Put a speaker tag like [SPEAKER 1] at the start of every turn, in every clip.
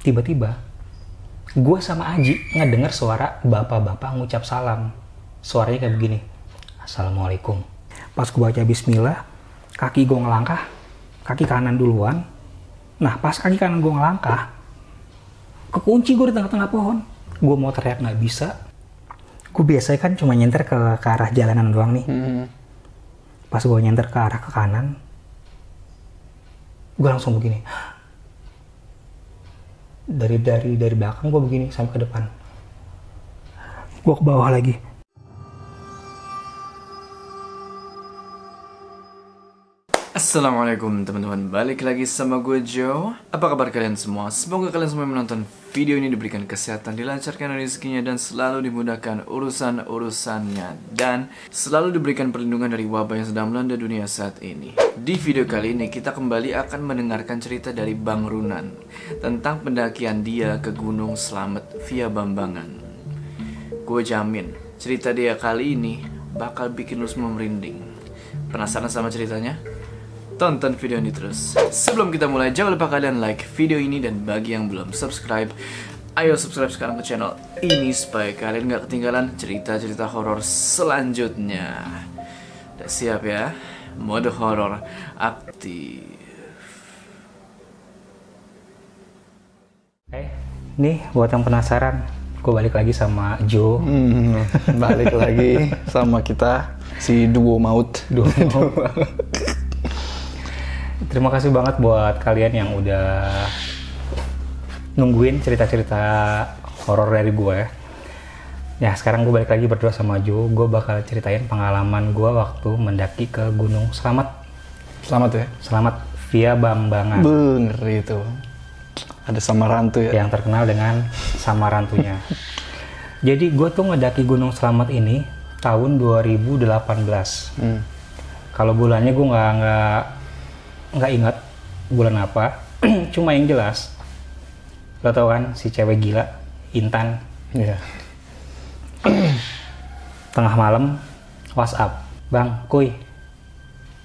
[SPEAKER 1] tiba-tiba gue sama Aji ngedenger suara bapak-bapak ngucap salam. Suaranya kayak begini Assalamualaikum. Pas gue baca bismillah kaki gue ngelangkah kaki kanan duluan. Nah pas kaki kanan gue ngelangkah kekunci gue di tengah-tengah pohon. Gue mau teriak nggak bisa. Gue biasanya kan cuma nyenter ke, ke arah jalanan doang nih.
[SPEAKER 2] Hmm.
[SPEAKER 1] pas gue nyenter ke arah ke kanan gue langsung begini dari dari dari belakang gue begini sampai ke depan. Gue ke bawah lagi.
[SPEAKER 2] Assalamualaikum teman-teman, balik lagi sama gue Joe. Apa kabar kalian semua? Semoga kalian semua menonton video ini diberikan kesehatan, dilancarkan rezekinya dan selalu dimudahkan urusan-urusannya. Dan selalu diberikan perlindungan dari wabah yang sedang melanda dunia saat ini. Di video kali ini kita kembali akan mendengarkan cerita dari Bang Runan Tentang pendakian dia ke Gunung Slamet via Bambangan Gue jamin, cerita dia kali ini bakal bikin lu semua merinding Penasaran sama ceritanya? Tonton video ini terus. Sebelum kita mulai, jangan lupa kalian like video ini dan bagi yang belum subscribe, ayo subscribe sekarang ke channel ini supaya kalian nggak ketinggalan cerita-cerita horor selanjutnya. Udah siap ya? Mode horor aktif.
[SPEAKER 1] eh nih buat yang penasaran gue balik lagi sama Joe
[SPEAKER 3] Hmm, balik lagi sama kita si duo maut.
[SPEAKER 1] Duo Terima kasih banget buat kalian yang udah nungguin cerita-cerita horor dari gue. Ya sekarang gue balik lagi berdua sama Jo. Gue bakal ceritain pengalaman gue waktu mendaki ke Gunung Selamat.
[SPEAKER 3] Selamat ya.
[SPEAKER 1] Selamat via Bambangan
[SPEAKER 3] Bener itu. Ada sama rantu ya.
[SPEAKER 1] yang terkenal dengan Samarantunya. Jadi gue tuh ngedaki Gunung Selamat ini tahun 2018.
[SPEAKER 3] Hmm.
[SPEAKER 1] Kalau bulannya gue nggak nggak nggak ingat bulan apa. Cuma yang jelas, lo tau kan si cewek gila Intan
[SPEAKER 3] Iya.
[SPEAKER 1] tengah malam WhatsApp, bang, kuy,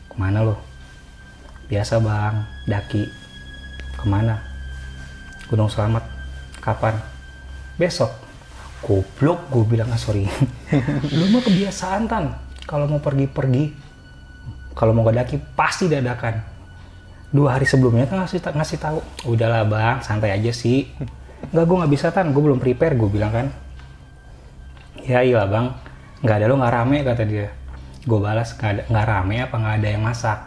[SPEAKER 1] ke mana lo? Biasa bang, daki. Ke mana? Gunung Selamat. Kapan? Besok. Goblok, gue bilang ah sorry. lu mah kebiasaan tan. Kalau mau pergi-pergi, kalau mau daki pasti dadakan. Dua hari sebelumnya kan ngasih ngasih tahu. Udahlah bang, santai aja sih. Enggak, gue nggak bisa tan. Gue belum prepare, gue bilang kan. Ya iya bang, nggak ada lo nggak rame kata dia. Gue balas nggak ada nggak rame apa nggak ada yang masak.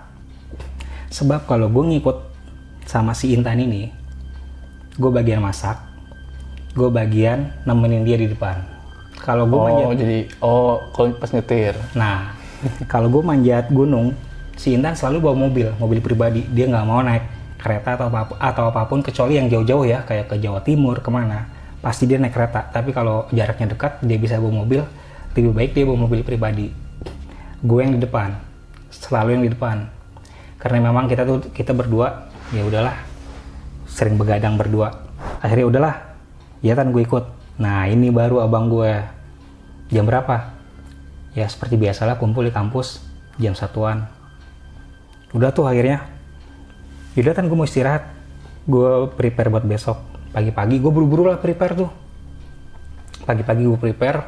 [SPEAKER 1] Sebab kalau gue ngikut sama si Intan ini, gue bagian masak, gue bagian nemenin dia di depan. Kalau gue manjat,
[SPEAKER 3] Oh, jadi oh kalau pas nyetir.
[SPEAKER 1] nah kalau gue manjat gunung, si Intan selalu bawa mobil, mobil pribadi. Dia nggak mau naik kereta atau apa atau apa pun kecuali yang jauh-jauh ya, kayak ke Jawa Timur ke mana. Pasti dia naik kereta. Tapi kalau jaraknya dekat, dia bisa bawa mobil. Lebih baik dia bawa mobil pribadi. Gue yang di depan, selalu yang di depan. Karena memang kita tuh kita berdua, ya udahlah, sering begadang berdua. Akhirnya udahlah, ya kan gue ikut. Nah ini baru abang gue. Jam berapa? Ya seperti biasalah kumpul di kampus jam satuan. Udah tuh akhirnya. Yaudah kan gue mau istirahat. Gue prepare buat besok. Pagi-pagi gue buru-buru lah prepare tuh. Pagi-pagi gue prepare.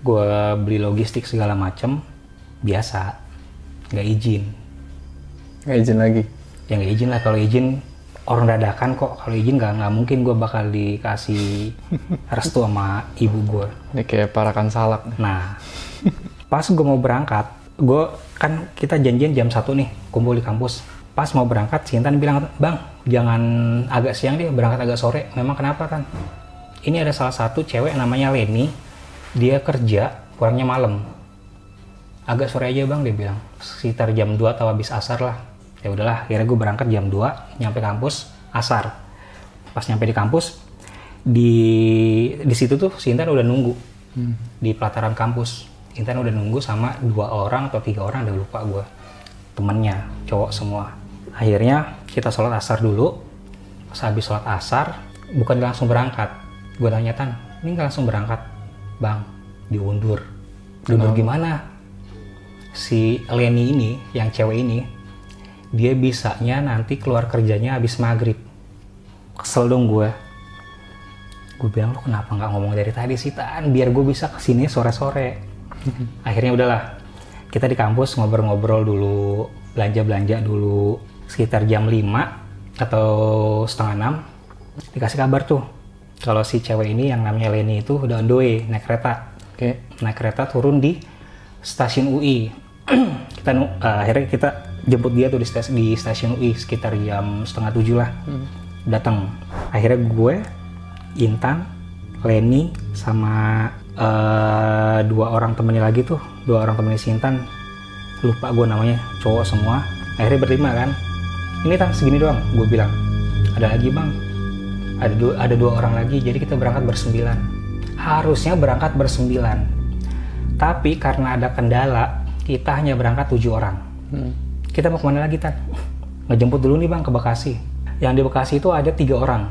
[SPEAKER 1] Gue beli logistik segala macem. Biasa. Nggak izin.
[SPEAKER 3] Nggak izin lagi.
[SPEAKER 1] Ya nggak izin lah. Kalau izin orang dadakan kok. Kalau izin nggak nggak mungkin gue bakal dikasih restu sama ibu gue.
[SPEAKER 3] Ini kayak parakan salak.
[SPEAKER 1] Nah, pas gue mau berangkat, gue kan kita janjian jam satu nih kumpul di kampus. Pas mau berangkat, si Intan bilang, bang jangan agak siang deh, berangkat agak sore. Memang kenapa kan? Ini ada salah satu cewek namanya Leni, dia kerja pulangnya malam. Agak sore aja bang, dia bilang. Sekitar jam 2 atau habis asar lah. Ya udahlah, akhirnya gue berangkat jam 2, nyampe kampus, asar. Pas nyampe di kampus, di di situ tuh si Intan udah nunggu di pelataran kampus. Intan udah nunggu sama dua orang atau tiga orang, udah lupa gue. Temennya, cowok semua. Akhirnya kita sholat asar dulu. Pas habis sholat asar, bukan langsung berangkat. Gue tanya Tan, ini nggak langsung berangkat? Bang, diundur. Diundur gimana? Si Leni ini, yang cewek ini, dia bisanya nanti keluar kerjanya habis maghrib. Kesel dong gue. gue bilang lu kenapa nggak ngomong dari tadi sih tan biar gue bisa ke sini sore-sore akhirnya udahlah kita di kampus ngobrol-ngobrol dulu belanja-belanja dulu sekitar jam 5 atau setengah 6 dikasih kabar tuh kalau si cewek ini yang namanya Leni itu udah on the way naik kereta
[SPEAKER 3] Oke.
[SPEAKER 1] naik kereta turun di stasiun UI kita eh, akhirnya kita jemput dia tuh di, stas- di stasiun UI sekitar jam setengah tujuh lah. Datang akhirnya gue Intan Leni sama eh, dua orang temennya lagi tuh. Dua orang temennya si Intan. Lupa gue namanya. Cowok semua. Akhirnya berlima kan. Ini tan segini doang gue bilang. Ada lagi bang. Ada dua ada dua orang lagi jadi kita berangkat bersembilan. Harusnya berangkat bersembilan. Tapi karena ada kendala kita hanya berangkat tujuh orang.
[SPEAKER 3] Hmm.
[SPEAKER 1] Kita mau ke mana lagi tan? Ngejemput dulu nih bang ke Bekasi. Yang di Bekasi itu ada tiga orang.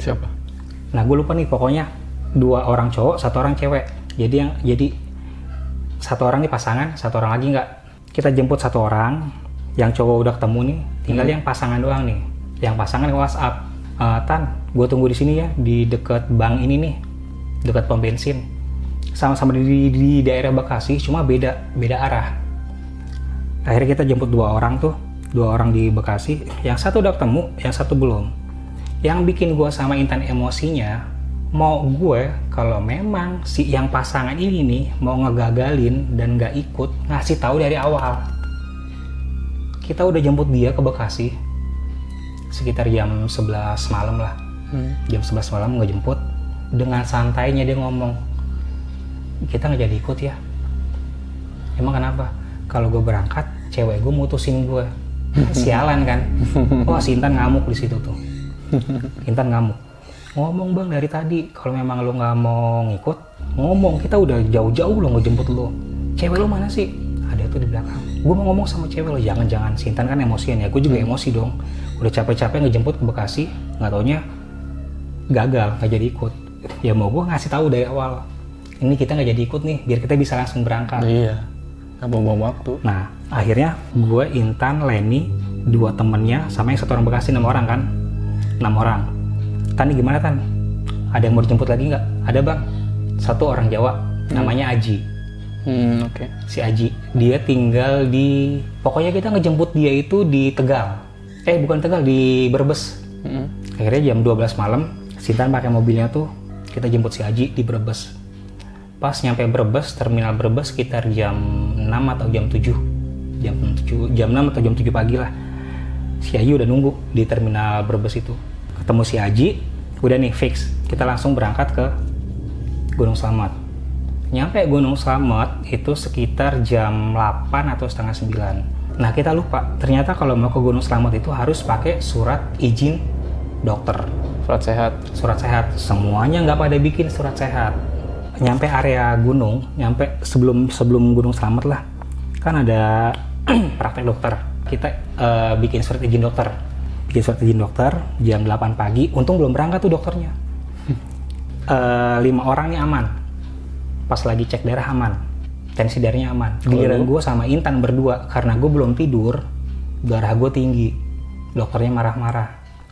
[SPEAKER 3] Siapa?
[SPEAKER 1] nah gue lupa nih pokoknya dua orang cowok satu orang cewek. Jadi yang jadi satu orang nih pasangan satu orang lagi nggak? Kita jemput satu orang yang cowok udah ketemu nih tinggal yang pasangan doang nih. Yang pasangan yang WhatsApp. "Eh, tan gue tunggu di sini ya di deket bank ini nih deket pom bensin. Sama-sama di, di, di daerah Bekasi cuma beda beda arah akhirnya kita jemput dua orang tuh dua orang di Bekasi. Yang satu udah ketemu yang satu belum. Yang bikin gue sama Intan emosinya mau gue kalau memang si yang pasangan ini nih mau ngegagalin dan gak ikut ngasih tahu dari awal. Kita udah jemput dia ke Bekasi sekitar jam 11 malam lah.
[SPEAKER 3] Hmm.
[SPEAKER 1] jam 11 malam ngejemput dengan santainya dia ngomong kita nggak jadi ikut ya. Emang kenapa? Kalau gue berangkat cewek gue mutusin gue sialan kan? Wah si Intan ngamuk di situ tuh? Intan ngamuk. Ngomong bang dari tadi kalau memang lo nggak mau ngikut ngomong. Kita udah jauh-jauh lo ngejemput lo cewek lo mana sih? Ada tuh di belakang. Gue mau ngomong sama cewek lo jangan-jangan si Intan kan emosian ya. Gue juga emosi dong. Udah capek-capek ngejemput ke Bekasi nggak taunya gagal nggak jadi ikut. Ya mau gue ngasih tahu dari awal ini kita nggak jadi ikut nih biar kita bisa langsung berangkat.
[SPEAKER 3] Iya. Nggak buang waktu.
[SPEAKER 1] nah akhirnya gue Intan Leni dua temennya sama yang satu orang Bekasi enam orang kan? Enam orang. Tan ini gimana Tan? Ada yang mau dijemput lagi nggak? Ada bang? Satu orang Jawa namanya Aji.
[SPEAKER 3] Hmm, oke.
[SPEAKER 1] si Aji. Dia tinggal di pokoknya kita ngejemput dia itu di Tegal. Eh bukan Tegal di Brebes.
[SPEAKER 3] Hmm.
[SPEAKER 1] akhirnya jam 12 malam Sintan pakai mobilnya tuh kita jemput si Aji di Brebes pas nyampe Brebes terminal Brebes sekitar jam 6 atau jam 7 jam 7 jam 6 atau jam 7 pagi lah. Si Aji udah nunggu di terminal Brebes itu. Ketemu si Aji udah nih fix. Kita langsung berangkat ke Gunung Slamet. Nyampe Gunung Slamet itu sekitar jam 8 atau setengah 9 nah kita lupa. Ternyata kalau mau ke Gunung Slamet itu harus pakai surat izin dokter.
[SPEAKER 3] Surat sehat.
[SPEAKER 1] surat sehat. Semuanya nggak pada bikin surat sehat nyampe area gunung nyampe sebelum sebelum gunung selamat lah. Kan ada praktek dokter. Kita eh, bikin surat izin dokter. Bikin surat izin dokter jam 8 pagi. Untung belum berangkat tuh dokternya. Eh, lima orang nih aman. Pas lagi cek darah aman. Tensi darahnya aman. Giliran gue sama Intan berdua. Karena gue belum tidur darah gue tinggi. Dokternya marah-marah.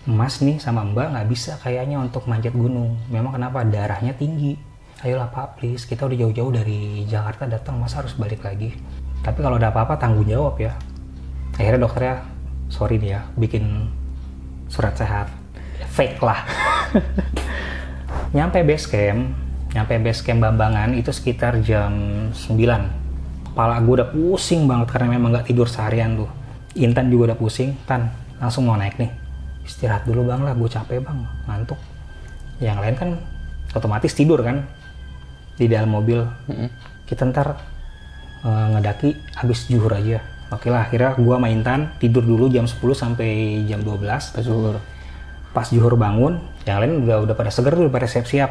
[SPEAKER 1] Mas nih sama Mbak nggak bisa kayaknya untuk manjat gunung. Memang kenapa? Darahnya tinggi ayolah Pak please. Kita udah jauh-jauh dari Jakarta datang masa harus balik lagi? Tapi kalau ada apa-apa tanggung jawab ya. Akhirnya dokternya sorry nih ya bikin surat sehat. Fake lah. Nyampe base camp nyampe base camp Bambangan itu sekitar jam 9 kepala gue udah pusing banget karena memang nggak tidur seharian tuh. Intan juga udah pusing. Tan langsung mau naik nih. Istirahat dulu bang lah. Gue capek bang. Ngantuk. Yang lain kan otomatis tidur kan di dalam mobil. Kita ntar eh, ngedaki habis juhur aja. Oke lah akhirnya gue sama Intan tidur dulu jam 10 sampai jam 12
[SPEAKER 3] Pas zuhur.
[SPEAKER 1] pas Juhur bangun yang lain udah udah pada seger udah pada siap-siap.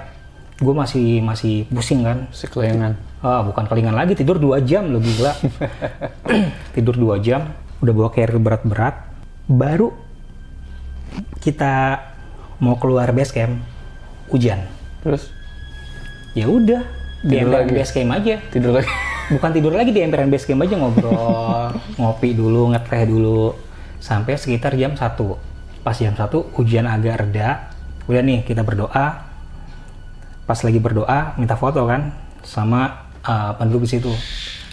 [SPEAKER 1] Gue masih masih pusing kan.
[SPEAKER 3] Si kelengan.
[SPEAKER 1] ah bukan kelingan lagi tidur dua jam lo gila. Tidur dua jam udah bawa carrier berat-berat. Baru kita mau keluar base camp hujan.
[SPEAKER 3] Terus
[SPEAKER 1] ya udah di emperan
[SPEAKER 3] lagi?
[SPEAKER 1] base camp aja
[SPEAKER 3] tidur lagi.
[SPEAKER 1] bukan tidur lagi di emperan base camp aja ngobrol ngopi dulu ngeteh dulu sampai sekitar jam 1 pas jam 1 hujan agak reda udah nih kita berdoa pas lagi berdoa minta foto kan sama uh, penduduk di situ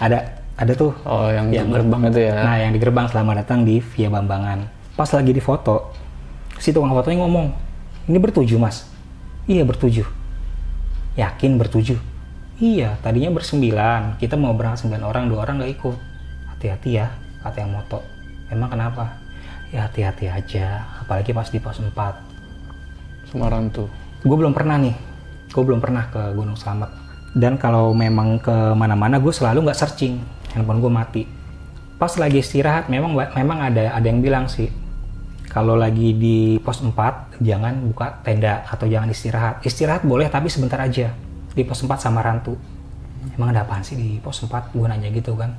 [SPEAKER 1] ada ada tuh
[SPEAKER 3] Oh, yang
[SPEAKER 1] Yang-
[SPEAKER 3] gerbang itu ya.
[SPEAKER 1] Nah, yang di gerbang selamat datang di Via Bambangan. Pas lagi di foto, si tukang fotonya ngomong, ini bertujuh mas. Iya bertujuh. Yakin bertujuh. Iya, tadinya bersembilan. Kita mau berangkat sembilan orang, dua orang nggak ikut. Hati-hati ya, kata yang moto. Emang kenapa? Ya hati-hati aja, apalagi pas di pos 4.
[SPEAKER 3] Semarang tuh.
[SPEAKER 1] Gue belum pernah nih, gue belum pernah ke Gunung Slamet. Dan kalau memang ke mana-mana, gue selalu nggak searching, handphone gue mati. Pas lagi istirahat, memang memang ada ada yang bilang sih, kalau lagi di pos 4, jangan buka tenda atau jangan istirahat. Istirahat boleh, tapi sebentar aja. Di pos 4 sama rantu. Emang ada apaan sih di pos 4? Gue nanya gitu kan.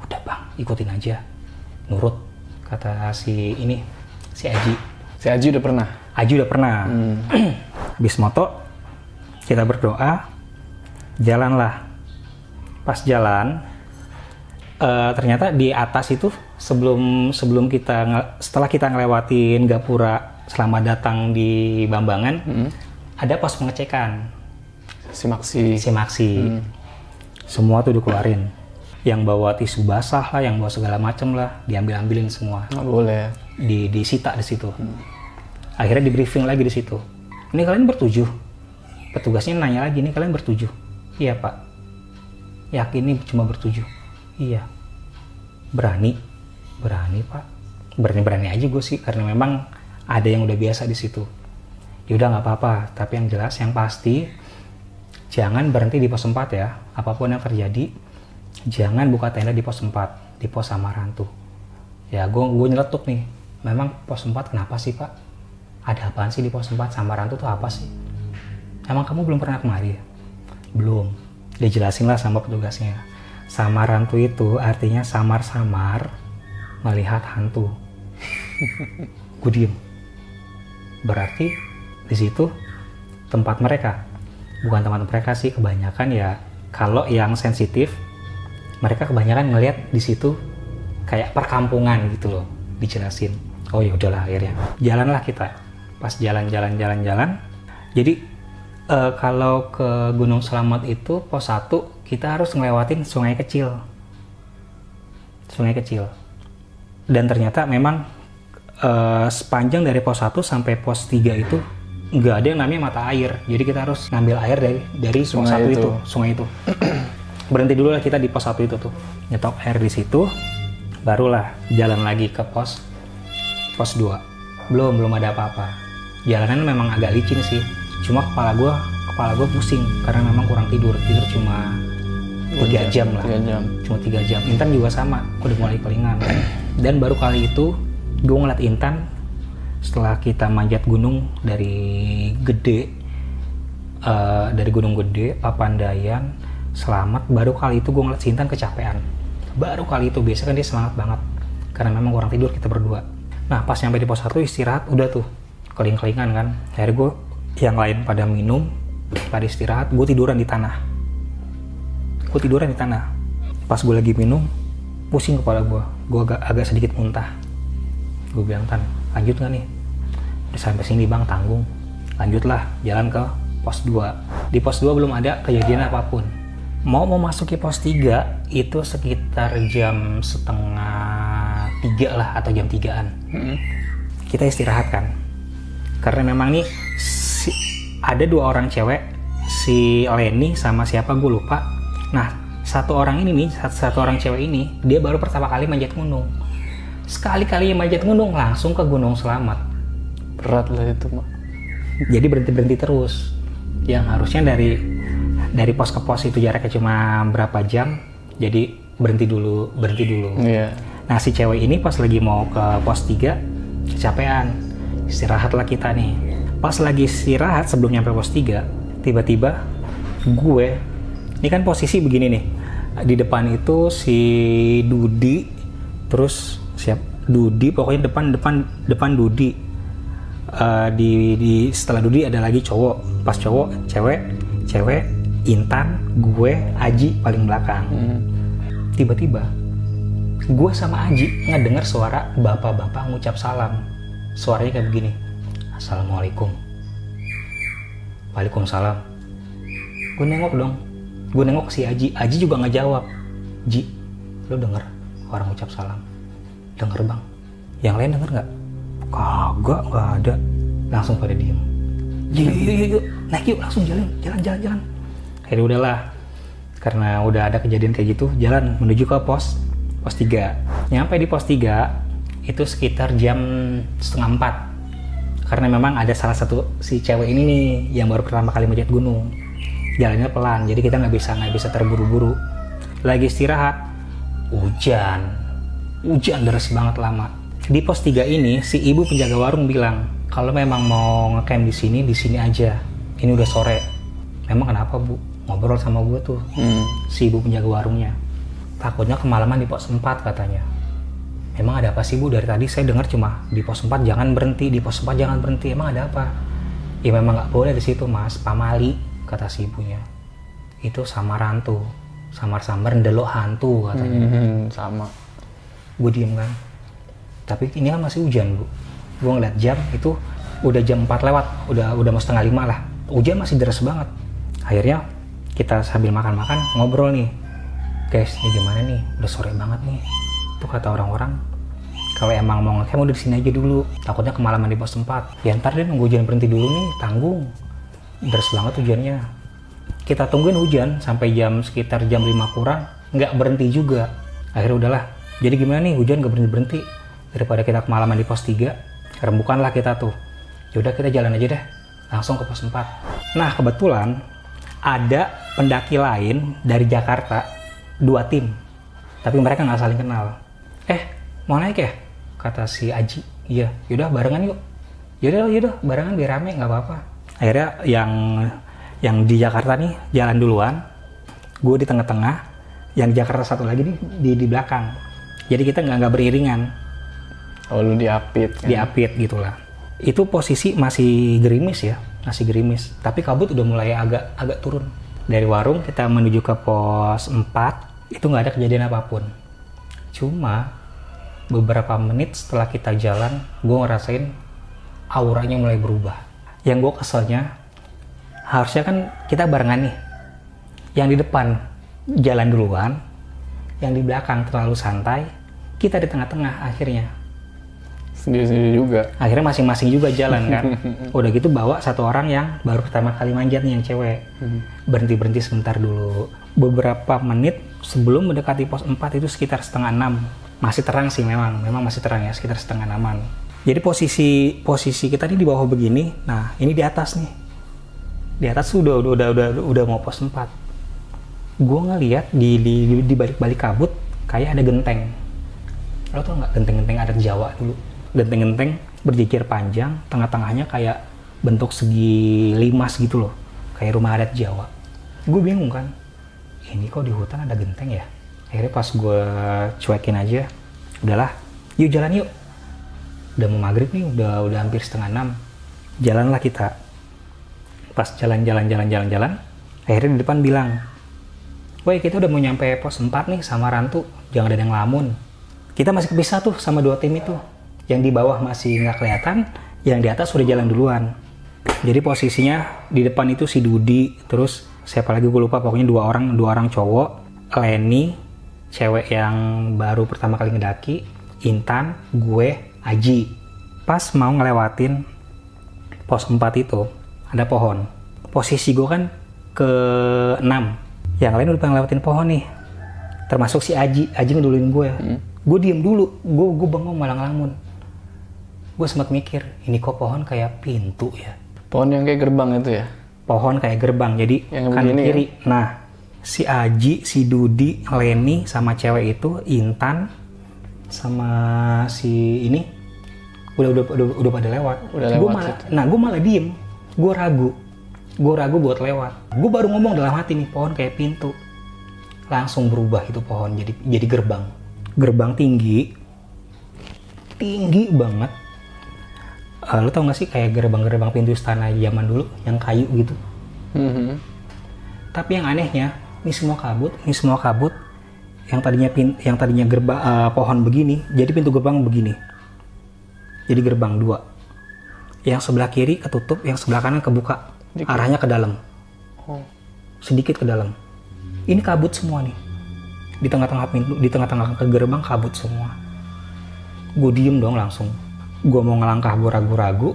[SPEAKER 1] Udah bang, ikutin aja. Nurut, kata si ini, si Aji.
[SPEAKER 3] Si Aji udah pernah.
[SPEAKER 1] Aji udah pernah. Habis moto, kita berdoa, jalanlah. Pas jalan, eh, ternyata di atas itu sebelum sebelum kita setelah kita ngelewatin Gapura selamat datang di Bambangan, ada pos pengecekan
[SPEAKER 3] Si Maksi.
[SPEAKER 1] simaksi. Semua tuh dikeluarin. Yang bawa tisu basah lah, yang bawa segala macem lah, diambil-ambilin semua
[SPEAKER 3] Nggak boleh.
[SPEAKER 1] di disita di situ. Akhirnya di briefing lagi di situ. Ini kalian bertujuh. Petugasnya nanya lagi, ini kalian bertujuh. Iya pak. Yakin ini cuma bertujuh. Iya. Berani, berani pak. Berani-berani aja gue sih, karena memang ada yang udah biasa di situ. Yaudah nggak apa-apa, tapi yang jelas, yang pasti jangan berhenti di pos 4 ya. Apa pun yang terjadi, jangan buka tenda di pos 4, di pos Samarantu ya gue gue nyeletuk nih. Memang pos 4 kenapa sih pak? Ada apaan sih di pos 4 Samarantu tuh apa sih? Emang kamu belum pernah kemari ya? belum. Dijelasin lah sama petugasnya. Samarantu itu artinya samar-samar melihat hantu. Gue diem. Berarti di situ tempat mereka. Bukan tempat mereka sih kebanyakan ya kalau yang sensitif mereka kebanyakan ngelihat di situ kayak perkampungan gitu loh dijelasin. Oh ya udahlah akhirnya. Jalanlah kita. Pas jalan-jalan jalan-jalan jadi eh, kalau ke Gunung Selamat itu pos 1 kita harus ngelewatin sungai kecil. Sungai kecil dan ternyata memang eh, sepanjang dari pos 1 sampai pos 3 itu nggak ada yang namanya mata air. Jadi kita harus ngambil air dari dari sungai, satu
[SPEAKER 3] itu.
[SPEAKER 1] itu sungai itu. Berhenti dulu lah kita di pos 1 itu tuh. Nyetok air di situ barulah jalan lagi ke pos pos 2 belum belum ada apa-apa. Jalanan memang agak licin sih. Cuma kepala gua kepala gua pusing karena memang kurang tidur. Tidur cuma tiga jam lah.
[SPEAKER 3] Tiga jam.
[SPEAKER 1] cuma tiga jam. Intan juga sama udah mulai kelingan dan baru kali itu gue ngeliat Intan setelah kita manjat gunung dari gede eh, dari gunung gede Papandayan selamat baru kali itu gue ngeliat si Intan kecapean. Baru kali itu biasa kan dia semangat banget karena memang kurang tidur kita berdua. Nah pas nyampe di pos 1 istirahat udah tuh keling-kelingan kan. Akhirnya gue yang lain pada minum pada istirahat gue tiduran di tanah. Gue tiduran di tanah. Pas gue lagi minum pusing kepala gue gue agak agak sedikit muntah. Gue bilang tan lanjut nggak nih? Udah sampai sini bang tanggung. Lanjutlah jalan ke pos 2 di pos 2 belum ada kejadian apa pun. Mau mau masuk ke pos 3 itu sekitar jam setengah tiga lah atau jam tigaan. Kita istirahat kan? Karena memang nih si- ada dua orang cewek si Leni sama siapa gue lupa. Nah satu orang ini nih satu, satu orang cewek ini dia baru pertama kali manjat gunung sekali-kali manjat gunung langsung ke Gunung Selamat
[SPEAKER 3] Berat lah itu, Mak.
[SPEAKER 1] jadi berhenti berhenti terus yang harusnya dari dari pos ke pos itu jaraknya cuma berapa jam jadi berhenti dulu berhenti dulu
[SPEAKER 3] Iya.
[SPEAKER 1] Nah si cewek ini pas lagi mau ke pos 3 kecapean. Istirahatlah kita nih. Pas lagi istirahat sebelum nyampe pos 3, tiba-tiba gue ini kan posisi begini nih. Di depan itu si Dudi terus siap Dudi pokoknya depan depan depan Dudi. Eh, di, di setelah Dudi ada lagi cowok. Pas cowok, cewek, cewek, Intan, gue, Aji paling belakang. Tiba-tiba gue sama Aji ngedenger suara bapak-bapak ngucap salam. Suaranya kayak begini. Assalamualaikum. Waalaikumsalam. gue nengok dong gue nengok si Aji Aji juga nggak jawab. Ji lu denger orang ucap salam? Denger bang. Yang lain denger nggak? Kagak nggak ada. Langsung pada diem. Yuk yuk yuk, yuk. naik yuk langsung jalan. Jalan jalan jalan. Akhirnya udahlah. Karena udah ada kejadian kayak gitu jalan menuju ke pos pos 3 nyampe di pos 3 itu sekitar jam setengah empat. Karena memang ada salah satu si cewek ini nih yang baru pertama kali menjat gunung jalannya pelan jadi kita nggak bisa nggak bisa terburu-buru. Lagi istirahat hujan. Hujan deras banget lama. Di pos 3 ini si ibu penjaga warung bilang kalau memang mau ngecamp di sini di sini aja. Ini udah sore. Memang kenapa bu? Ngobrol sama gue tuh
[SPEAKER 3] Hmm.
[SPEAKER 1] si ibu penjaga warungnya. Takutnya kemalaman di pos 4 katanya. Emang ada apa sih bu? Dari tadi saya dengar cuma di pos 4 jangan berhenti di pos 4 jangan berhenti. Emang ada apa? Ya memang nggak boleh di situ mas. Pamali kata si ibunya. Itu samaran tuh samar-samar ndelok hantu katanya.
[SPEAKER 3] Hmm, sama.
[SPEAKER 1] gue diem kan. Tapi ini kan masih hujan bu. Gue ngeliat jam itu udah jam 4 lewat udah udah mau setengah lima lah. Hujan masih deras banget. Akhirnya kita sambil makan-makan ngobrol nih. Guys ini gimana nih? Udah sore banget nih. Tuh kata orang-orang kalau emang mau ngecamp udah di sini aja dulu. Takutnya kemalaman di pos 4 ya ntar deh nunggu hujan berhenti dulu nih tanggung deras banget hujannya. Kita tungguin hujan sampai jam sekitar jam 5 kurang nggak berhenti juga. Akhirnya udahlah. Jadi gimana nih hujan nggak berhenti berhenti. Daripada kita kemalaman di pos 3 rembukanlah kita tuh. Yaudah kita jalan aja deh. Langsung ke pos 4 nah kebetulan ada pendaki lain dari Jakarta dua tim. Tapi mereka nggak saling kenal. Eh mau naik ya? Kata si Aji. Iya. Yaudah barengan yuk. Yaudah yaudah barengan biar rame nggak apa-apa akhirnya yang yang di Jakarta nih jalan duluan. Gue di tengah-tengah. Yang di Jakarta satu lagi nih di di belakang. Jadi kita nggak nggak beriringan.
[SPEAKER 3] Oh lu diapit kan?
[SPEAKER 1] diapit gitulah. Itu posisi masih gerimis ya masih gerimis. Tapi kabut udah mulai agak agak turun. Dari warung kita menuju ke pos 4 itu nggak ada kejadian apa pun. Cuma beberapa menit setelah kita jalan gue ngerasain auranya mulai berubah yang gue keselnya harusnya kan kita barengan nih. Yang di depan jalan duluan yang di belakang terlalu santai kita di tengah-tengah akhirnya.
[SPEAKER 3] Sendiri-sendiri juga.
[SPEAKER 1] akhirnya masing-masing juga jalan kan. Udah gitu bawa satu orang yang baru pertama kali manjat nih yang cewek. Berhenti berhenti sebentar dulu. Beberapa menit sebelum mendekati pos 4 itu sekitar setengah enam. Masih terang sih memang memang masih terang ya sekitar setengah enaman jadi posisi posisi kita ini di bawah begini nah ini di atas nih. Di atas tuh udah udah udah udah, mau pos 4 gue ngeliat di di, di balik-balik kabut kayak ada genteng. Lo tau nggak genteng-genteng adat Jawa dulu? Genteng-genteng berjejer panjang tengah-tengahnya kayak bentuk segi limas gitu loh kayak rumah adat Jawa. Gue bingung kan ini kok di hutan ada genteng ya? Akhirnya pas gue cuekin aja udahlah yuk jalan yuk udah mau maghrib nih udah udah hampir setengah enam. Jalanlah kita. Pas jalan-jalan jalan-jalan jalan akhirnya di depan bilang Woi kita udah mau nyampe pos 4 nih sama Rantu. Jangan ada yang ngelamun kita masih kepisah tuh sama dua tim itu. Yang di bawah masih nggak kelihatan yang di atas udah jalan duluan. Jadi posisinya di depan itu si Dudi terus siapa lagi gue lupa pokoknya dua orang dua orang cowok Leni cewek yang baru pertama kali ngedaki Intan gue Aji. Pas mau ngelewatin pos 4 itu ada pohon. Posisi gue kan ke 6 yang lain udah pengen ngelewatin pohon nih. Termasuk si Aji. Aji ngeduluin gue gue diem dulu. Gue gue bengong malah ngelamun. Gue sempat mikir ini kok pohon kayak pintu ya?
[SPEAKER 3] Pohon yang kayak gerbang itu ya?
[SPEAKER 1] pohon kayak gerbang. Jadi
[SPEAKER 3] Yang
[SPEAKER 1] kanan kiri. nah si Aji si Dudi Leni sama cewek itu Intan sama si ini udah udah udah, udah pada lewat.
[SPEAKER 3] Udah
[SPEAKER 1] Gua
[SPEAKER 3] lewat
[SPEAKER 1] malah,
[SPEAKER 3] situ.
[SPEAKER 1] nah gue malah diem. Gue ragu. Gue ragu buat lewat. Gue baru ngomong dalam hati nih pohon kayak pintu. Langsung berubah itu pohon jadi jadi gerbang. Gerbang tinggi. Tinggi banget. Eh, lo tau gak sih kayak gerbang-gerbang pintu istana zaman dulu yang kayu gitu?
[SPEAKER 3] Mhm.
[SPEAKER 1] tapi yang anehnya ini semua kabut ini semua kabut. Yang tadinya pin, yang tadinya gerbang eh, pohon begini jadi pintu gerbang begini jadi gerbang dua. Yang sebelah kiri ketutup yang sebelah kanan kebuka.
[SPEAKER 3] Jadi-
[SPEAKER 1] arahnya ke dalam.
[SPEAKER 3] Oh.
[SPEAKER 1] sedikit ke dalam. Ini kabut semua nih. Di tengah-tengah pintu di tengah-tengah ke gerbang kabut semua. Gue diem dong langsung. Gue mau ngelangkah gue ragu-ragu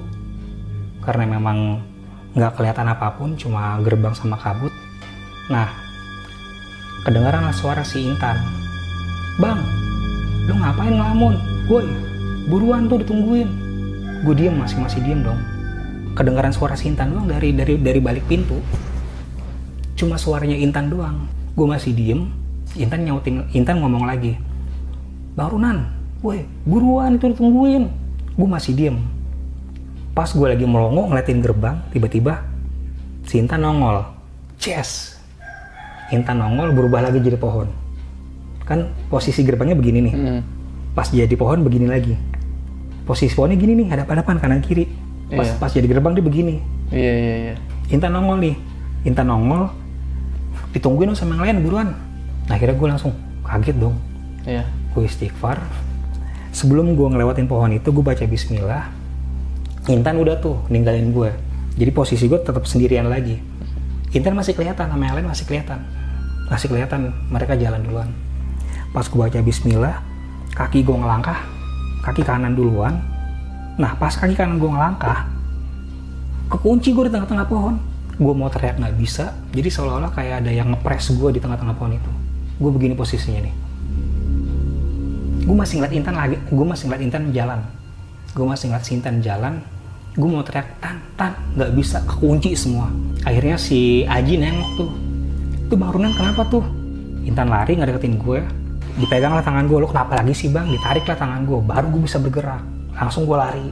[SPEAKER 1] karena memang nggak kelihatan apa pun cuma gerbang sama kabut. Nah kedengaranlah suara si Intan. Bang lu ngapain ngelamun? Woi buruan tuh ditungguin. Gue diem masih masih diem dong. Kedengaran suara si Intan doang dari dari dari balik pintu. Cuma suaranya Intan doang. Gue masih diem Intan nyautin Intan ngomong lagi. Bang Runan woi buruan itu ditungguin. Gue masih diem. Pas gue lagi melongo ngeliatin gerbang tiba-tiba si Intan nongol. Ces! Intan nongol berubah lagi jadi pohon. Kan posisi gerbangnya begini nih.
[SPEAKER 3] Hmm.
[SPEAKER 1] pas jadi pohon begini lagi posisi pohonnya gini nih hadap-hadapan kanan kiri. Pas
[SPEAKER 3] Iya.
[SPEAKER 1] pas jadi gerbang dia begini.
[SPEAKER 3] Iya iya iya.
[SPEAKER 1] Intan nongol nih. Intan nongol ditungguin dong sama yang lain buruan. Nah, akhirnya gue langsung kaget dong.
[SPEAKER 3] Iya.
[SPEAKER 1] gue istighfar. Sebelum gue ngelewatin pohon itu gue baca bismillah. Intan udah tuh ninggalin gue jadi posisi gue tetap sendirian lagi. Intan masih kelihatan sama yang lain masih kelihatan. Masih kelihatan mereka jalan duluan. Pas gue baca bismillah kaki gue ngelangkah kaki kanan duluan. Nah pas kaki kanan gue ngelangkah kekunci gue di tengah-tengah pohon. Gue mau teriak nggak bisa. Jadi seolah-olah kayak ada yang ngepres gue di tengah-tengah pohon itu. Gue begini posisinya nih. Gue masih ngeliat Intan lagi gue masih ngeliat Intan jalan. Gue masih ngeliat si Intan jalan gue mau teriak tan tan nggak bisa kekunci semua. Akhirnya si Aji nengok tuh. Tuh Bang Runan kenapa tuh? Intan lari nggak deketin gue dipegang lah tangan gue lo kenapa lagi sih bang? Ditarik lah tangan gue baru gue bisa bergerak. Langsung gue lari.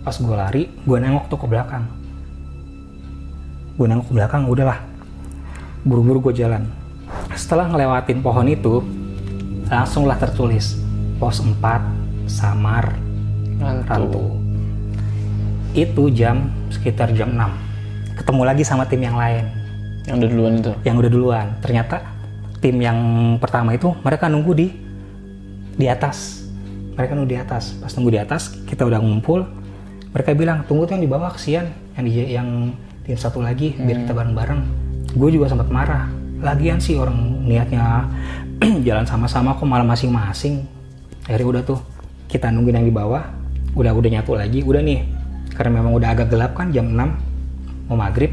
[SPEAKER 1] Pas gue lari gue nengok tuh ke belakang. Gue nengok ke belakang udahlah buru-buru gue jalan. Setelah ngelewatin pohon itu langsunglah tertulis pos 4 Samar
[SPEAKER 3] Rantu.
[SPEAKER 1] Rantu. Itu jam sekitar jam 6 ketemu lagi sama tim yang lain.
[SPEAKER 3] Yang udah duluan itu.
[SPEAKER 1] yang udah duluan. Ternyata tim yang pertama itu mereka nunggu di di atas. Mereka nunggu di atas. Pas nunggu di atas kita udah ngumpul. Mereka bilang tunggu tuh yang di bawah kesian. Yang di yang tim satu lagi biar kita bareng-bareng. Gue juga sempat marah. Lagian sih orang niatnya jalan sama-sama kok malah masing-masing. Akhirnya udah tuh kita nungguin yang di bawah. Udah udah nyatu lagi. Udah nih karena memang udah agak gelap kan jam 6 mau maghrib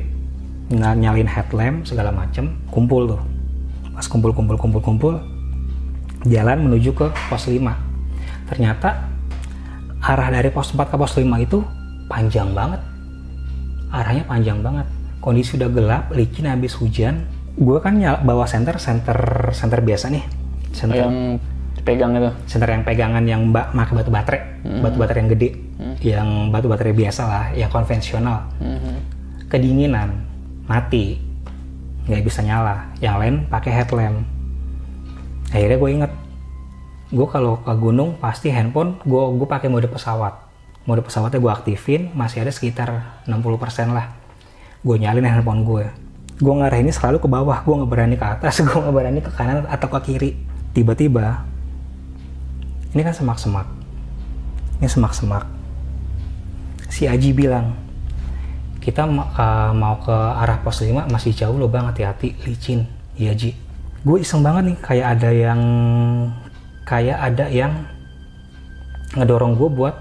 [SPEAKER 1] nyalin headlamp segala macem. Kumpul tuh pas kumpul kumpul kumpul kumpul jalan menuju ke pos 5 ternyata arah dari pos 4 ke pos 5 itu panjang banget. Arahnya panjang banget. Kondisi udah gelap licin habis hujan. Gue kan nyala, bawa senter senter senter biasa nih. Senter
[SPEAKER 3] Yang dipegang itu.
[SPEAKER 1] senter yang pegangan yang mbak pakai batu baterai. Batu baterai yang gede. Yang batu baterai biasa lah yang konvensional.
[SPEAKER 3] Mhm.
[SPEAKER 1] kedinginan mati nggak bisa nyala. Yang lain pakai headlamp. Akhirnya gue inget gue kalau ke gunung pasti handphone gue gue pakai mode pesawat. Mode pesawatnya gue aktifin masih ada sekitar 60% lah. Gue nyalin handphone gue gue ngarahinnya selalu ke bawah gue nggak berani ke atas gue nggak berani ke kanan atau ke kiri. Tiba-tiba ini kan semak-semak. Ini semak-semak. Si Aji bilang kita uh, mau ke arah pos 5 masih jauh loh bang. Hati-hati licin. Iya Ji. Gue iseng banget nih kayak ada yang kayak ada yang ngedorong gue buat